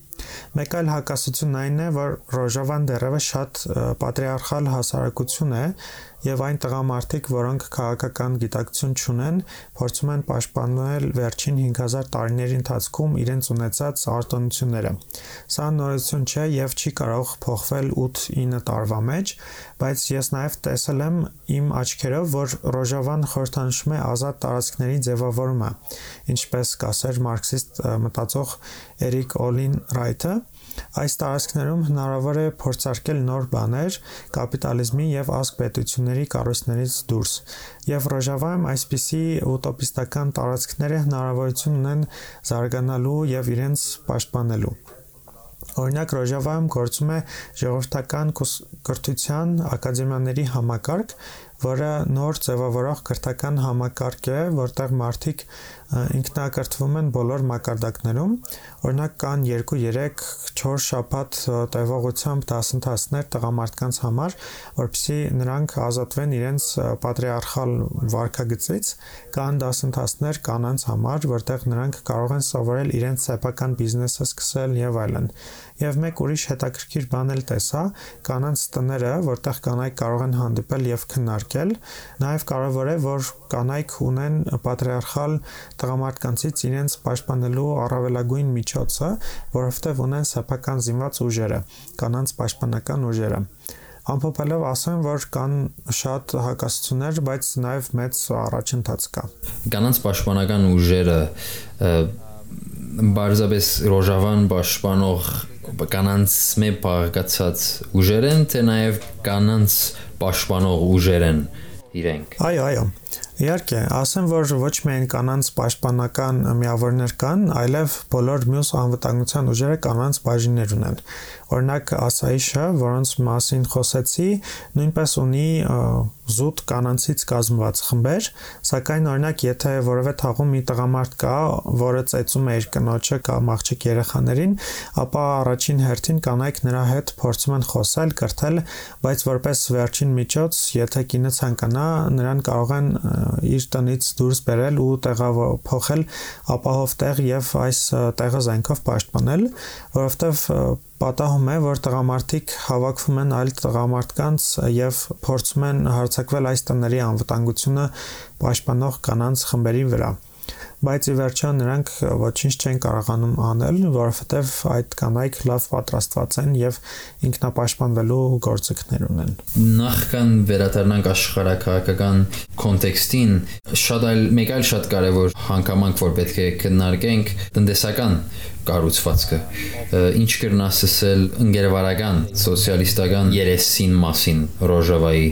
Մեկ այլ հակասությունն այն է, որ Ռոժավան դեռևս շատ պատրիարխալ հասարակություն է, եւ այն տղամարդիկ, որոնք քաղաքական գիտակցություն չունեն, փորձում են պաշտպանել վերջին 5000 տարիների ընթացքում իրենց ունեցած արտոնությունները։ Սա նորություն չէ եւ չի կարող փոխվել 8-9 տարվա մեջ, բայց ես նաեւ տեսել եմ իմ աչքերով, որ Ռոժավան խորհրդանշում է ազատ տարածքների ձևավորումը, ինչպես կասեր մարքսիստ մտածող Էրիկ Օլին Ռայթը, Այս տարածքներում հնարավոր է փորձարկել նոր բաներ կապիտալիզմի եւ ազգ պետությունների կառույցներից դուրս։ Եվ Ռոժավայում այսպիսի ուտոպիստական տարածքները հնարավորություն ունեն զարգանալու եւ իրենց պաշտպանելու։ Օրինակ Ռոժավայում գործում է ժողովրդական կրթության ակադեմիաների համակարգ, որը նոր ձևավորող քրթական համակարգ է, որտեղ մարդիկ ինքնակրթվում են բոլոր մակարդակներում։ Օրինակ կան 2-3-4 շաբաթ տևողությամբ դասընթացներ տղամարդկանց համար, որպեսզի նրանք ազատվեն իրենց պատրիարխալ վարքագծից, կան դասընթացներ կանանց համար, որտեղ նրանք կարող են սովորել իրենց սեփական բիզնեսը սկսել եւ այլն։ Եվ մեկ ուրիշ հետաքրքիր բան էլ տեսա, կանանց տները, որտեղ կանայք կարող են հանդիպել եւ քննարկել, նաեւ կարեւոր է, որ կանայք ունեն պատրիարխալ տղամարդկանցից իրենց պաշտպանելու առավելագույն միջոցը, որովհետև ունեն սեփական զինված ուժերը, կանանց պաշտպանական ուժերը ամփոփելով ասեմ, որ կան շատ հակասություններ, բայց նաև մեծ առաջընթաց կա։ Կանանց պաշտպանական ուժերը բարձրապես ռոժավան պաշտպանող կանանց մե բաղկացած ուժեր են, թե նաև կանանց պաշտպանող ուժեր են իրենք։ Այո, այո։ Իհարկե, ասեմ, որ ոչ միայն կանանց պաշտպանական միավորներ կան, այլև բոլոր մյուս անվտանգության ուժերը կանանց բաժիններ ունեն։ Օրինակ Ասայիշը, որոնց մասին խոսեցի, նույնպես ունի զուտ կանանցից կազմված խմբեր, սակայն օրինակ եթե որևէ թաղում մի տղամարդ կա, որը ծեծում է իր կնոջը կամ աղջիկ երեխաներին, ապա առաջին հերթին կանայք նրա հետ փորձում են խոսել, կրթել, բայց որպես վերջին միջոց, եթե կինը ցանկանա, նրան կարող են իր տնից դուրս բերել ու տեղափոխել ապահով տեղ եւ այս տեղը զենքով պաշտպանել, որովհետեւ պատահում է, որ տղամարդիկ հավաքվում են այլ տղամարդկանց եւ փորձում են հարձակվել այս տների անվտանգությունը պաշտպանող կանանց խմբերի վրա բայց ի վերջո նրանք ոչինչ չեն կարողանում անել, որովհետև այդ կանայք լավ պատրաստված են եւ ինքնապաշտպանվելու գործիքներ ունեն։ Նախքան վերադառնանք աշխարհակահաղական կոնտեքստին, շատ այլ մեկ այլ շատ կարևոր հանգամանք, որ պետք է քննարկենք, տնտեսական կառուցվածքը ինչ կրնաս ասել ընկերվարական սոցիալիստական երեսին մասին ռոժավայի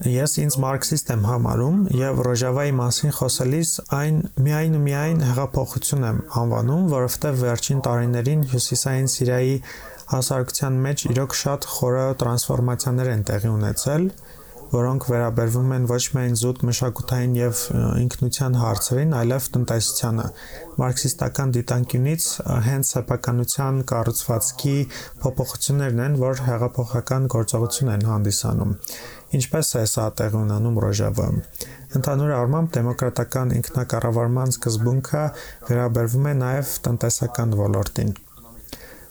Ես ինձ մարքսիստ եմ համարում եւ Ռոժավայի մասին խոսելիս այն միայն ու միայն հեղափոխություն եմ անվանում, որովհետեւ վերջին տարիներին Հյուսիսային Սիրիայի հասարակության մեջ իրոք շատ խորը տրանսֆորմացիաներ են տեղի ունեցել, որոնք վերաբերվում են ոչ միայն զուտ մշակութային եւ ինքնության հարցերին, այլև տնտեսությանը։ Մարքսիստական դիտանկյունից հենց սեփականության կառուցվածքի փոփոխություններն են, որ հեղափոխական գործողություն են հանդիսանում։ Ինչպես է սա տեղի ունենում Ռոժավը։ Ընդհանուր առմամբ դեմոկրատական ինքնակառավարման սկզբունքը վերաբերվում է նաև տնտեսական ոլորտին։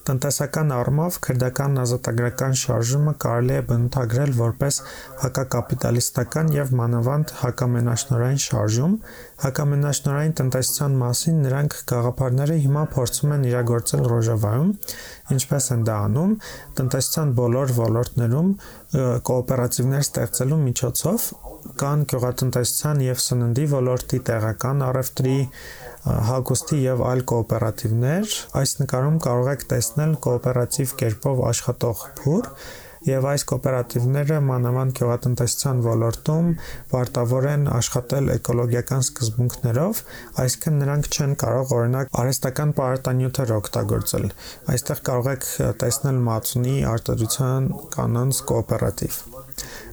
Տնտեսական առումով քրդական ազատագրական շարժումը կարելի է բնութագրել որպես հակակապիտալիստական եւ մանավանդ հակամենաշնորհային շարժում։ Հակամենաշնորհային տնտեսության մասին նրանք գաղափարները հիմա փորձում են իրագործել Ռոժավայում, ինչպես են դա անում տնտեսության բոլոր ոլորտներում կոոպերատիվներ ստեղծելու միջոցով կան գյուղատնտեսության եւ սննդի ոլորտի տեղական առևտրի հագուստի եւ այլ կոոպերատիվներ։ Այս նկարում կարող եք տեսնել կոոպերատիվ կերպով աշխատող փուր եւ այս կոոպերատիվները մանավանդ գյուղատնտեսության ոլորտում պարտավոր են աշխատել էկոլոգիական սկզբունքներով, այսինքն նրանք չեն կարող օրինակ արհեստական պարարտանյութեր օգտագործել։ Այստեղ կարող եք տեսնել մածունի արտադրության կանոնց կոոպերատիվ։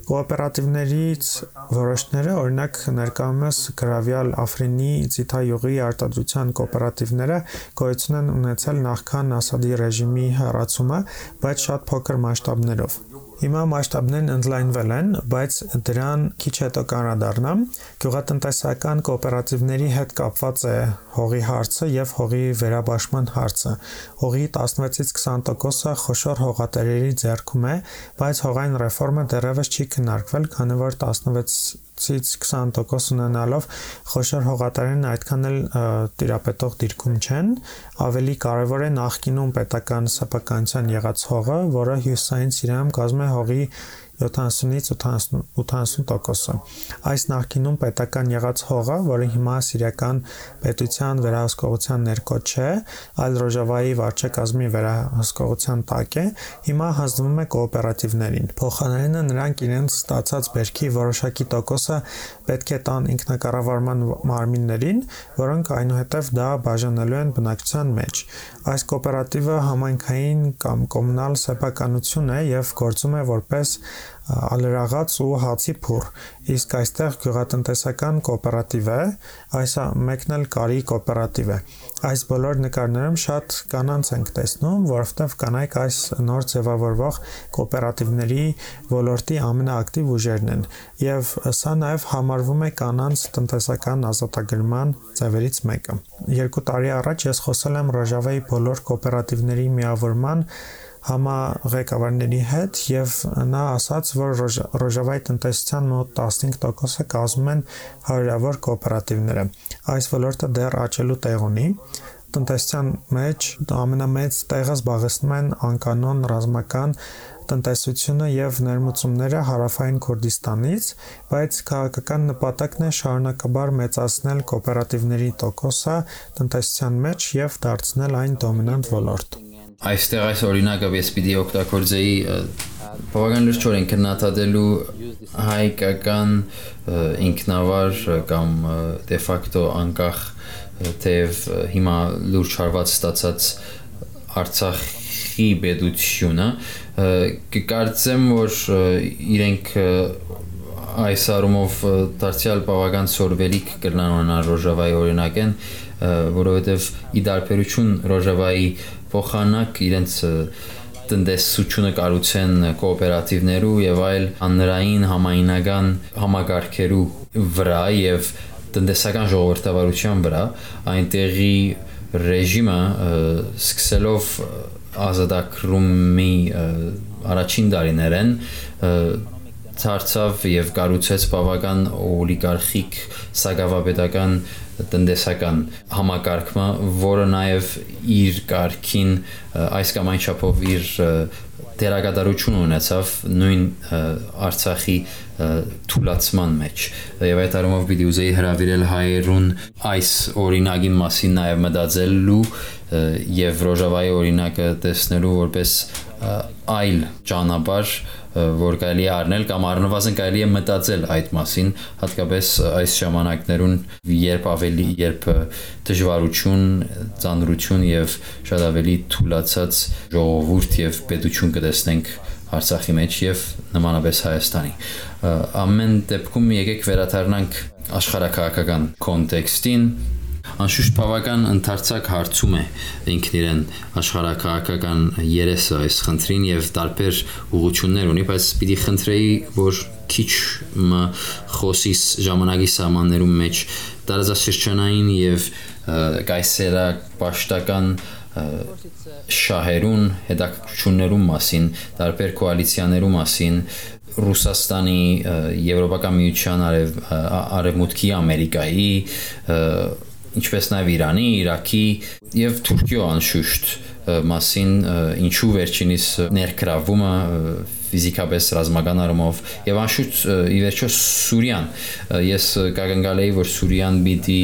Կոոպերատիվներից որոշները, օրինակ ներկայումս գրավյալ Աֆրինի ձիթայուղի արտադրության կոոպերատիվները գոյություն են ունեցել նախքան Ասադի ռեժիմի հեռացումը, բայց շատ փոքր մասշտաբներով։ Հիմա մասշտաբներն ընդլայնվել են, բայց դրան քիչ հետո կանրադառնամ։ Գյուղատնտեսական կոոպերատիվների հետ կապված է հողի հարցը եւ հողի վերաբաշխման հարցը։ Հողի 16-ից 20%-ը խոշոր հողատերերի ձեռքում է, բայց հողային ռեֆորմը դեռևս չի քննարկվել, քանի որ 16 ցից 20% ունենալով խոշոր հողատարերն այդքան էլ տիրապետող դիրքում չեն, ավելի կարևոր է նախկինում պետական սեփականության եղած հողը, որը հյուսային Սիրիայում կազմում է հողի 70-ից 80%-ը։ Այս նախկինում պետական եղած հողը, որը հիմա սիրիական պետության վերահսկողության ներքո չէ, այլ Ռոժավայի վարչակազմի վերահսկողության տակ է, հիմա հանձնվում է կոոպերատիվներին։ Փոխանցելը նրանք իրենց ստացած բերքի որոշակի տոկոսը պետք է տան ինքնակառավարման մարմիններին, որոնք այնուհետև դա բաժանելու են բնակչության մեջ։ Այս կոոպերատիվը համայնքային կամ կոմունալ սեփականություն է եւ գործում է որպես ալերաղաց ու հացի փուր, իսկ այստեղ գյուղատնտեսական կոոպերատիվ է, այս մեկն էլ կարի կոոպերատիվ է։ Այս բոլոր նկարներում շատ կանանց ենք տեսնում, որովհետև կանայք այս նոր ձևավորվող կոոպերատիվների ոլորտի ամենաակտիվ ուժերն են, եւ սա նաեւ համարվում է կանանց տնտեսական ազատագրման ձևերից մեկը։ Երկու տարի առաջ ես խոսել եմ Ռոժավեի բոլոր կոոպերատիվների միավորման համաղեկավարների հետ եւ նա ասաց, որ Ռոժավայի տնտեսության մոտ 15%-ը կազմում են հարյուրավոր կոոպերատիվները։ Այս ոլորտը դեռ աճելու տեղ ունի տնտեսության մեջ ամենամեծ տեղը զբաղեցնում են անկանոն ռազմական տնտեսությունը եւ ներմուծումները հարավային Քուրդիստանից, բայց քաղաքական նպատակն է շարունակաբար մեծացնել կոոպերատիվների տոկոսը տնտեսության մեջ եւ դարձնել այն դոմինանտ ոլորտ այստեղ այս օրինակը ես պիտի օգտագործեի բավական լրջորեն քննադատելու հայկական ինքնավար կամ դե ֆակտո անկախ թեև հիմա լուրջ հարված ստացած Արցախի բեդությունը կկարծեմ որ իրենք այս առումով դարձյալ բավական սորվելիք ունենալ Ռոժավայի օրինակեն, որովհետև ի դարբերություն Ռոժավայի փոխանակ իրենց տնտեսությունը կառուցեն կոոպերատիվներու եւ այլ անրային համայնական համագարկերու վրա եւ տնտեսական ժողովրդավարության վրա այնտեղի ռեժիմը սկսելով ազատագրումի առաջին տարիներեն ցարցավ եւ կառուցեց բավական օլիգարխիկ սագավապետական տնտեսական համակարգը, որը նաև իր կարգին այս կամ այն չափով իր դերակատարություն ունեցավ նույն Արցախի թուլացման մեջ եւ այդ առումով պիտի ուզեի հravirել հայերուն այս օրինագին մասին նաեւ մտածելու եւ Ռոժավայի օրինակը տեսնելու որպես այլ ճանապարհ որ կարելի է առնել կամ առնվազն կարելի է մտածել այդ մասին, հատկապես այս ժամանակներուն, երբ ավելի երբ դժվարություն, ծանրություն եւ շատ ավելի թուլացած ժողովուրդ եւ պետություն կտեսնենք Արցախի մեջ եւ նմանապես Հայաստանի։ Ամեն դեպքում եկեք վերադառնանք աշխարհակահաղական կոնտեքստին անշուշտ բավական ընդարձակ հարցում է ինքն իրեն աշխարհակահաղական երեսը այս խնդրին եւ տարբեր ուղություններ ունի, բայց պիտի խնդրեի, որ քիչ խոսիս ժամանակի սահմաններում մեջ տարածաշրջանային եւ կայսերա պաշտական շահերուն, հետաքրություններու մասին, տարբեր կոալիցիաներու մասին, Ռուսաստանի, Եվրոպական միության արև արևմուտքի Ամերիկայի ինչպես նաև Իրանի, Իրաքի եւ Թուրքիո անշուշտ մասին ինչու վերջինիս ներգրավումը ֆիզիկապես ռազմական առումով եւ անշուշտ ի վերջո Սուրիան ես կագնգալ էի որ Սուրիան պիտի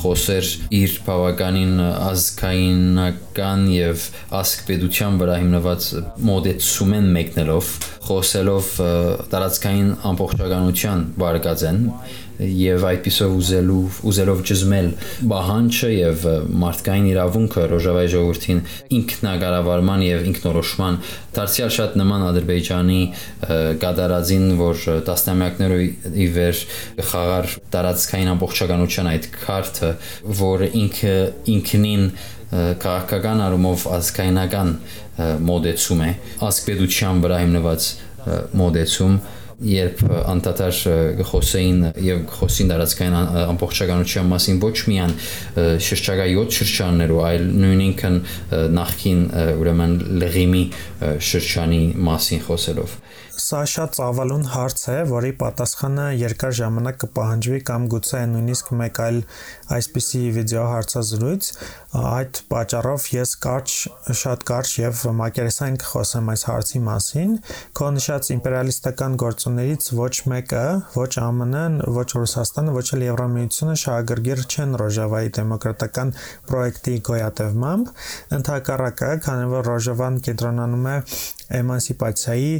խոսեր իր բավականին ազգայինական եւ ասկպետության վրա հիմնված մոդեցումեն մեկնելով խոսելով տարածքային ամբողջականության բարգածեն եւ այդպիսով ուզելու ուզելով ճզմել բահանջը եւ մարդկային իրավունքը ռոժավայի ժողովրդին ինքնակառավարման եւ ինքնորոշման դարձյալ շատ նման ադրբեջանի գադարածին որ տասնամյակներով ի վեր խաղար տարածքային ամբողջականության այդ քարտը որ ինքը ինքնին քաղաքական առումով ազգայնական մոդեցում է ազգպետության վրա հիմնված մոդեցում երբ անդադար խոսեին եւ խոսին դարածքային ամբողջականության մասին ոչ միայն շրջակա 7 շրջաններու, այլ նույնինքն նախքին ուրեմն լղիմի շրջանի մասին խոսելով Սա շատ ծավալուն հարց է, որի պատասխանը երկար ժամանակ կպահանջվի կամ գուցե նույնիսկ մեկ այլ այսպիսի վիդեո հարցազրույց։ Այդ պատճառով ես կարճ, շատ կարճ եւ մակերեսային կխոսեմ այս հարցի մասին։ Քո նշած իմպերիալիստական գործոններից ոչ մեկը, ոչ ԱՄՆ-ն, ոչ Ռուսաստանը, ոչ էլ Եվրամիությունը շահագրգիռ չեն Ռոժավայի դեմոկրատական պրոյեկտի գոյատևմամբ։ Ընթակառակը, քանի որ Ռոժավան կենտրոնանում է էմանսիպացիայի,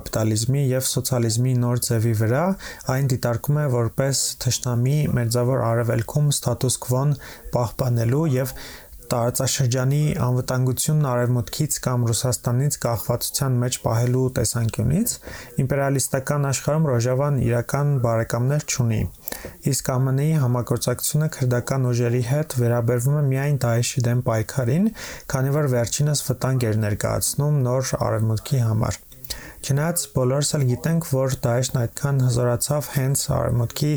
հակակապիտալիզմի եւ սոցիալիզմի նոր ձևի վրա, այն դիտարկում է որպես թշնամի մերձավոր արևելքում ստատուս քվոն պահպանելու եւ տարածաշրջանի անվտանգությունն արևմուտքից կամ Ռուսաստանից կախվածության մեջ պահելու տեսանկյունից իմպերիալիստական աշխարհում Ռոժավան իրական բարեկամներ չունի։ Իսկ ԱՄՆ-ի համագործակցությունը քրդական ուժերի հետ վերաբերվում է միայն Դաեշի դեմ պայքարին, քանի որ վերջինս վտանգ էր ներկայացնում նոր արևմուտքի համար։ Չնայած բոլորս էլ գիտենք, որ Դաեշն այդքան հզորացավ հենց արևմուտքի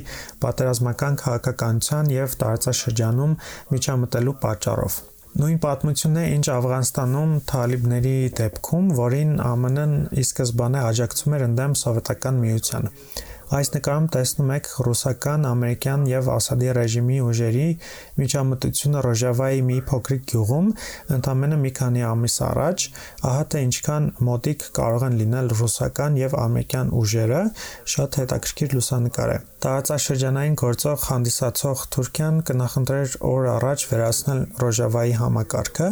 պատերազմական քաղաքականության եւ տարածաշրջանում միջամտելու պատճառով։ Նույն պատմությունն է, ինչ Աֆղանստանում թալիբների դեպքում, որին ԱՄՆ-ն ի սկզբանե աջակցում էր ընդդեմ սովետական միության։ Այս նկարում տեսնում եք ռուսական, ամերիկյան եւ Ասադի ռեժիմի ուժերի միջամտությունը Ռոժավայի մի փոքրիկ գյուղում ընդամենը մի քանի ամիս առաջ, ահա թե ինչքան մոտիկ կարող են լինել ռուսական եւ ամերիկյան ուժերը, շատ հետաքրքիր լուսանկար է։ Տարածաշրջանային գործող հանդիսացող Թուրքիան կնախընտրեր օր առաջ վերացնել Ռոժավայի համակարգը,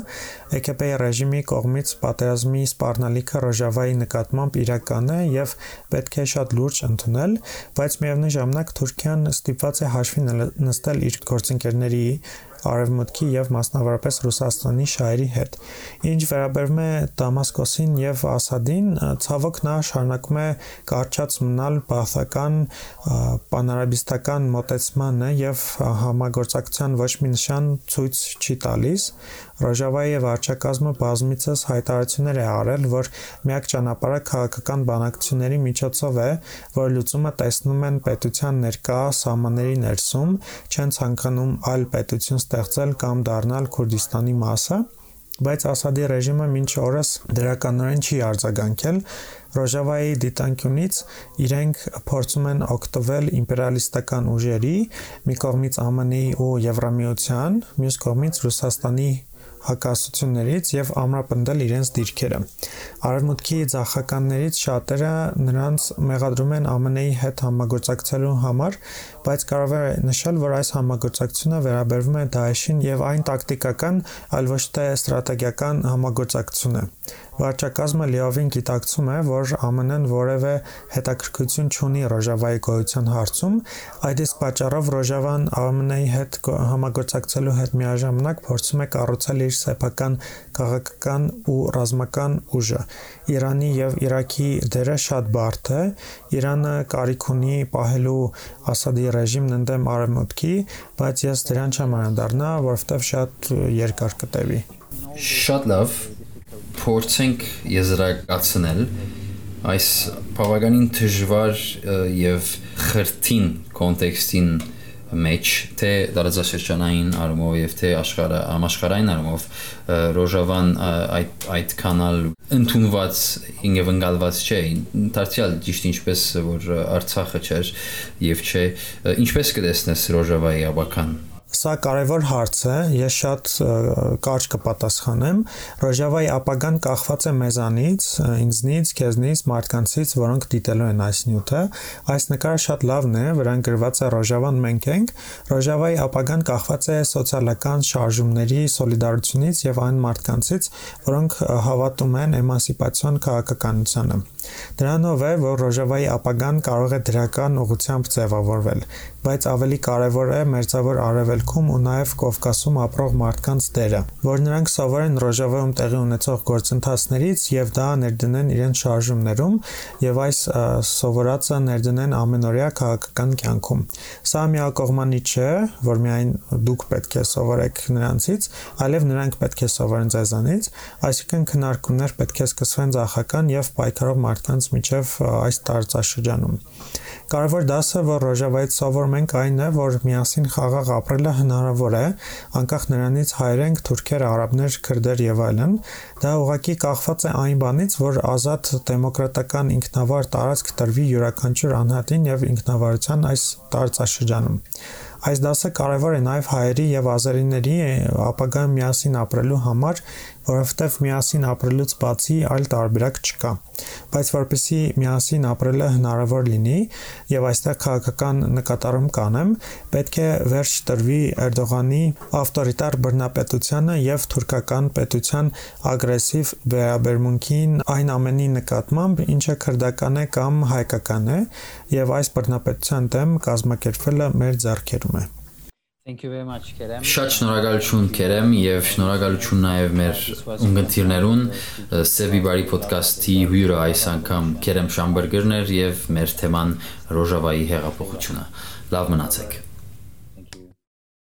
ԵԿՊ-ի ռեժիմի կողմից պատերազմի սպառնալիքը Ռոժավայի նկատմամբ իրական է եւ պետք է շատ լուրջ ընդունել, բայց միևնույն ժամանակ Թուրքիան ստիպված է հաշվի նստել իր գործընկերների Արևմուտքի եւ մասնավորապես Ռուսաստանի շահերի հետ։ Ինչ վերաբերում է Դամասկոսին եւ Ասադին, ցավոք նա շարունակում է կարճած մնալ բախական պանարաբիստական մոտեցմանը եւ համագործակցության ոչ մի նշան ցույց չի տալիս։ Ռոժավայի եւ արչակազմը բազմիցս հայտարարություններ է արել, որ միակ ճանապարհը քաղաքական բանակցությունների միջոցով է, որ լուծումը տեսնում են պետության ներկա սահմանների ներսում, չեն ցանկանում այլ պետություն ստեղծել կամ դառնալ Քուրդիստանի մասը բայց Ասադի ռեժիմը մինչ օրս դրականորեն չի արձագանքել Ռոժավայի դիտանկյունից իրենք փորձում են օգտվել իմպերիալիստական ուժերի, մի կողմից ԱՄՆ-ի ու Եվրամիության, մյուս կողմից Ռուսաստանի հակասություններից եւ ամրապնդել իրենց դիրքերը։ Արևմուտքի ցախականներից շատերը նրանց մեղադրում են ԱՄՆ-ի հետ համագործակցելու համար, բայց կարող է նշել, որ այս համագործակցությունը վերաբերվում է Դաեշին եւ այն տակտիկական, այլ ոչ թե ստրատեգիական համագործակցություն է։ Վարչակազմը լիովին գիտակցում է, որ ԱՄՆ-ն որևէ հետաքրքրություն չունի Ռոժավայի գոյության հարցում, այդ իսկ պատճառով Ռոժավան ԱՄՆ-ի հետ համագործակցելու հետ միաժամանակ փորձում է կառուցել իր սեփական քաղաքական ու ռազմական ուժը։ Իրանի եւ Իրաքի դերը շատ բարդ է։ Իրանը կարիք ունի պահելու Ասադի ռեժիմն ընդդեմ արևմուտքի, բայց ես դրան չեմ անդառնա, որովհետեւ շատ երկար կտևի։ Շատ լավ փորձենք եզրակացնել այս բավականին դժվար եւ խրթին կոնտեքստին մեջ թե դարաձաշրջանային առումով եւ թե աշխարհ համաշխարհային առումով ռոժավան այդ այդ կանալ ընդունված ինգև ընկալված չէ դարձյալ ճիշտ ինչպես որ արցախը չէր եւ չէ ինչպես կտեսնես ռոժավայի աբական Սա կարևոր հարց է, ես շատ կարճ կպատասխանեմ։ Ռոժավայի ապագան կախված է մեզանից, ինձնից, քեզնից, մարդկանցից, որոնք դիտելու են այս նյութը։ Այս նկարը շատ լավն է, վրան գրված է Ռոժավան մենք ենք։ Ռոժավայի ապագան կախված է սոցիալական շարժումների սոլիդարությունից եւ այն մարդկանցից, որոնք հավատում են էմանսիպացիոն քաղաքականությանը։ Դրանով է, որ Ռոժավայի ապագան կարող է դրական ուղղությամբ ձևավորվել, բայց ավելի կարևոր է մերձավոր արևելքում ու նաև Կովկասում ապրող մարդկանց դերը, որ նրանք սովորեն Ռոժավայում տեղի ունեցող գործընթացներից եւ դա ներդնեն իրենց շարժումներում եւ այս սովորածը ներդնեն ամենօրյա քաղաքական կյանքում։ Սա միակողմանի չէ, որ միայն դուք պետք է սովորեք նրանցից, այլև նրանք պետք է սովորեն ձեզանից, այսինքն քննարկումներ պետք է սկսվեն ցախական եւ պայքարող մարդկանց միջև այս տարածաշրջանում։ Կարևոր դասը, որ Ռոժավայից սովորում ենք, այն է, որ միասին խաղաղ ապրելը հնարավոր է, անկախ նրանից հայեր ենք, թուրքեր, արաբներ, քրդեր եւ այլն։ Դա ուղղակի կախված է այն բանից, որ ազատ դեմոկրատական ինքնավար տարածք տրվի յուրաքանչյուր անհատին եւ ինքնավարության այս տարածաշրջանում։ Այս դասը կարևոր է նաև հայերի եւ ազերիների ապագայում միասին ապրելու համար, որովհետև միասին ապրելուց բացի այլ տարբերակ չկա։ Բայց որպեսզի միասին ապրելը հնարավոր լինի եւ այստեղ քաղաքական նկատառում կանեմ, պետք է վերջ տրվի Էրդողանի ավտորիտար բռնապետությանը եւ թուրքական պետության ագրեսիվ վերաբերմունքին այն ամենի նկատմամբ, ինչը քրդական է կամ հայկական է, եւ այս բռնապետության դեմ կազմակերպվելը մեր ձեռքերում է։ Thank you very much Kerem. Շատ շնորհակալություն Kerem եւ շնորհակալություն նաեւ մեր ունգընտիրներուն Սեվի բարի ոդկասթի հյուրը այս անգամ Kerem Շամբերգերն էր եւ մեր թեման Ռոժավայի հեղափոխությունը։ Լավ մնացեք։